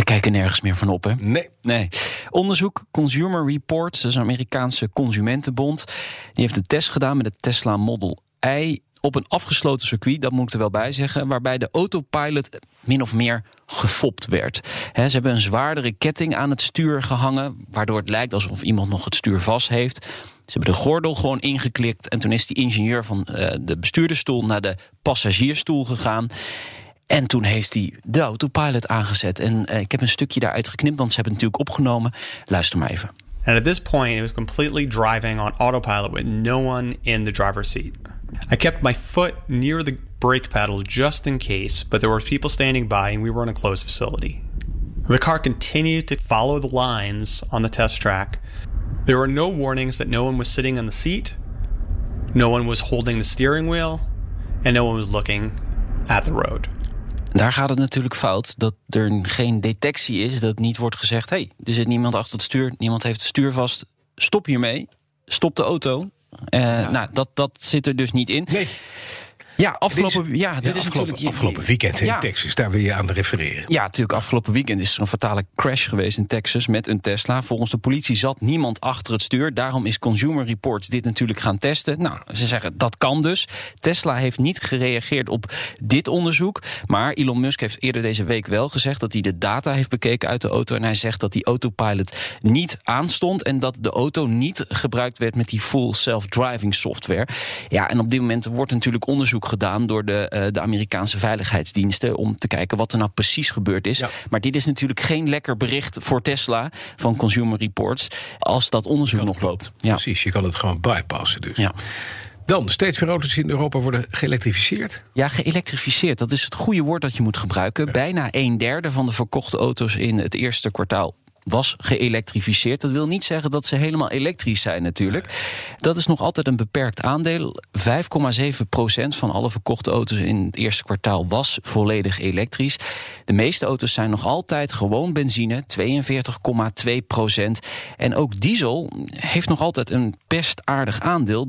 We kijken nergens meer van op, hè? Nee. Nee. Onderzoek Consumer Reports, dat is een Amerikaanse consumentenbond. Die heeft een test gedaan met het Tesla Model I op een afgesloten circuit, dat moet ik er wel bij zeggen, waarbij de autopilot min of meer gefopt werd. He, ze hebben een zwaardere ketting aan het stuur gehangen, waardoor het lijkt alsof iemand nog het stuur vast heeft. Ze hebben de gordel gewoon ingeklikt en toen is die ingenieur van uh, de bestuurdersstoel naar de passagiersstoel gegaan. En toen heeft hij de autopilot aangezet. En uh, ik heb een stukje daaruit geknipt, want ze hebben het natuurlijk opgenomen. Luister maar even. And at this point, it was completely driving on autopilot with no one in the driver's seat. I kept my foot near the brake pedal just in case, but there were people standing by and we were in a closed facility. The car continued to follow the lines on the test track. There were no warnings that no one was sitting in the seat, no one was holding the steering wheel, and no one was looking at the road. Daar gaat het natuurlijk fout dat er geen detectie is, dat niet wordt gezegd: hé, hey, er zit niemand achter het stuur, niemand heeft het stuur vast, stop hiermee, stop de auto. Uh, ja. Nou, dat, dat zit er dus niet in. Nee. Ja, afgelopen, is, ja, dit ja, is afgelopen, natuurlijk afgelopen weekend in Ja. Texas, daar wil je aan refereren. Ja, natuurlijk. Afgelopen weekend is er een fatale crash geweest in Texas met een Tesla. Volgens de politie zat niemand achter het stuur. Daarom is Consumer Reports dit natuurlijk gaan testen. Nou, ze zeggen dat kan dus. Tesla heeft niet gereageerd op dit onderzoek. Maar Elon Musk heeft eerder deze week wel gezegd dat hij de data heeft bekeken uit de auto. En hij zegt dat die autopilot niet aanstond. En dat de auto niet gebruikt werd met die full self-driving software. Ja, en op dit moment wordt natuurlijk onderzoek gedaan door de, uh, de Amerikaanse veiligheidsdiensten. om te kijken wat er nou precies gebeurd is. Ja. Maar dit is natuurlijk geen lekker bericht voor Tesla van Consumer Reports. als dat onderzoek nog loopt. Ja. Precies, je kan het gewoon bypassen dus. Ja. Dan, steeds meer auto's in Europa worden geëlektrificeerd. Ja, geëlektrificeerd. Dat is het goede woord dat je moet gebruiken. Bijna een derde van de verkochte auto's in het eerste kwartaal was geëlektrificeerd. Dat wil niet zeggen dat ze helemaal elektrisch zijn natuurlijk. Dat is nog altijd een beperkt aandeel. 5,7 procent van alle verkochte auto's in het eerste kwartaal was volledig elektrisch. De meeste auto's zijn nog altijd gewoon benzine, 42,2 procent. En ook diesel heeft nog altijd een best aardig aandeel.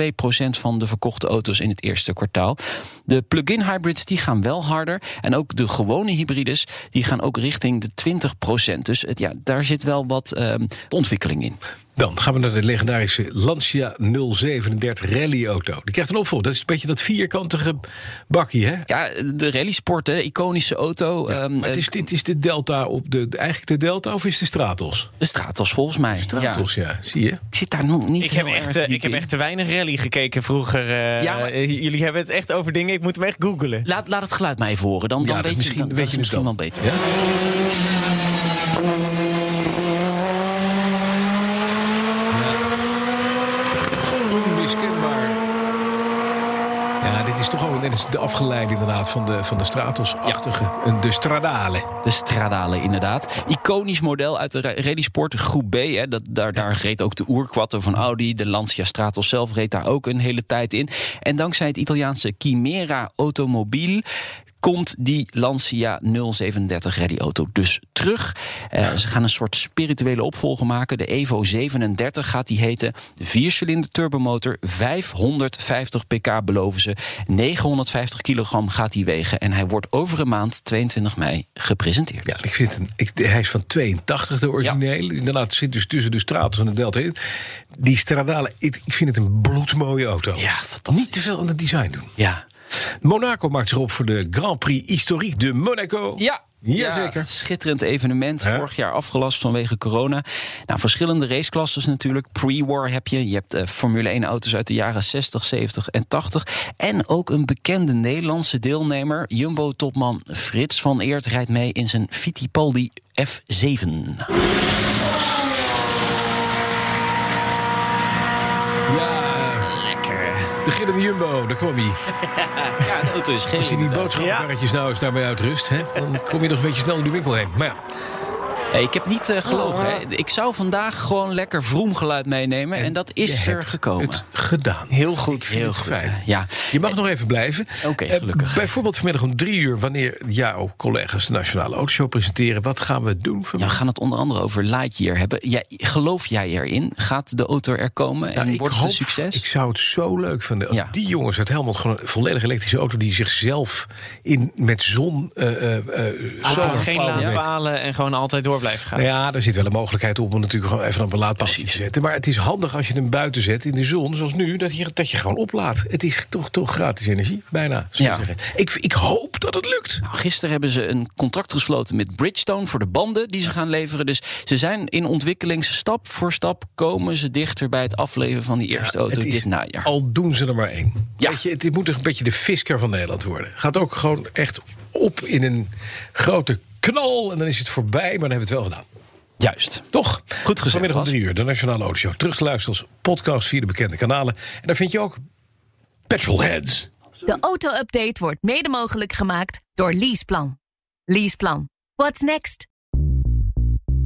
23,2 procent van de verkochte auto's in het eerste kwartaal. De plug-in hybrids die gaan wel harder. En ook de gewone hybrides die gaan ook richting de 20 procent. Dus het, ja, daar zit wel wat uh, ontwikkeling in. Dan gaan we naar de legendarische Lancia 037 rallyauto. Die krijgt een opvolger. Dat is een beetje dat vierkantige bakje, hè? Ja, de rallysport, hè, iconische auto. Ja, um, maar het is, het is de Delta op de, eigenlijk de Delta of is de Stratos? De Stratos, volgens mij. Stratos, ja. ja. Zie je? Ik zit daar nog niet ik heb, echt, uh, ik heb echt te weinig rally gekeken vroeger. Uh, ja, maar... Jullie hebben het echt over dingen, ik moet hem echt googelen. Laat, laat het geluid maar even horen, dan, dan ja, weet misschien, je, dan, weet je misschien dan. wel beter. Ja? Onmiskenbaar. Ja, dit is toch ook dit is de afgeleide inderdaad van de, van de Stratos-achtige. Ja. De Stradale. De Stradale, inderdaad. Iconisch model uit de rallysport, groep B. Hè. Dat, daar, daar reed ook de Oerquattro van Audi. De Lancia Stratos zelf reed daar ook een hele tijd in. En dankzij het Italiaanse Chimera Automobiel komt die Lancia 037 rallyauto dus terug. Uh, ze gaan een soort spirituele opvolger maken. De Evo 37 gaat die heten. De viercilinder turbomotor, 550 pk beloven ze. 950 kilogram gaat hij wegen. En hij wordt over een maand, 22 mei, gepresenteerd. Ja, ik vind ik, hij is van 82, de originele. Ja. Inderdaad, zit dus tussen de Stratos en de Delta in. Die Stradale, ik, ik vind het een bloedmooie auto. Ja, fantastisch. Niet te veel aan het design doen. Ja. Monaco maakt zich op voor de Grand Prix Historique de Monaco. Ja, Jazeker. Ja, schitterend evenement. Vorig jaar afgelast vanwege corona. Nou, verschillende raceklasses natuurlijk. Pre-war heb je. Je hebt uh, Formule 1 auto's uit de jaren 60, 70 en 80. En ook een bekende Nederlandse deelnemer. Jumbo-topman Frits van Eert rijdt mee in zijn Fittipaldi F7. De Jumbo, daar kwam hij. ja, de auto is geen. Als je die boodschappenkarretjes nou eens daarbij uitrust, hè, dan kom je nog een beetje snel in de winkel heen. Maar ja. Nee, ik heb niet uh, gelogen. Hè. Ik zou vandaag gewoon lekker vroomgeluid meenemen. En, dat is er gekomen. Het gedaan. Heel goed. Heel fijn. Ja. Je mag nog even blijven. Oké, okay, gelukkig. Uh, bijvoorbeeld vanmiddag om drie uur, wanneer jouw collega's de Nationale Autoshow presenteren. Wat gaan we doen? Ja, we gaan het onder andere over Lightyear hebben. Jij, geloof jij erin? Gaat de auto er komen en nou, wordt het een succes? Ik zou het zo leuk vinden. Ja. die jongens uit Helmond gewoon een volledig elektrische auto die zichzelf in, met zon. Uh, uh, geen laadpalen en gewoon altijd door blijven gaan. Ja, er zit wel een mogelijkheid om hem natuurlijk gewoon even op een laadpaal te zetten. Maar het is handig als je hem buiten zet in de zon, zoals nu, dat je, dat je gewoon oplaadt. Het is toch, toch gratis energie, bijna. Ja. Ik, ik hoop dat het lukt. Nou, gisteren hebben ze een contract gesloten met Bridgestone voor de banden die ze gaan leveren. Dus ze zijn in ontwikkeling. Stap voor stap komen ze dichter bij het afleveren van die eerste auto dit najaar. Al doen ze er maar één. Ja. Weet je, het moet een beetje de Fisker van Nederland worden. Gaat ook gewoon echt op in een grote knal en dan is het voorbij, maar dan hebben we het wel gedaan. Juist. Toch? Goed gezegd. Vanmiddag om drie uur, de Nationale Autoshow. Terug te luisteren als podcast via de bekende kanalen. En daar vind je ook Petrolheads. De auto-update wordt mede mogelijk gemaakt door Leaseplan. Leaseplan. What's next?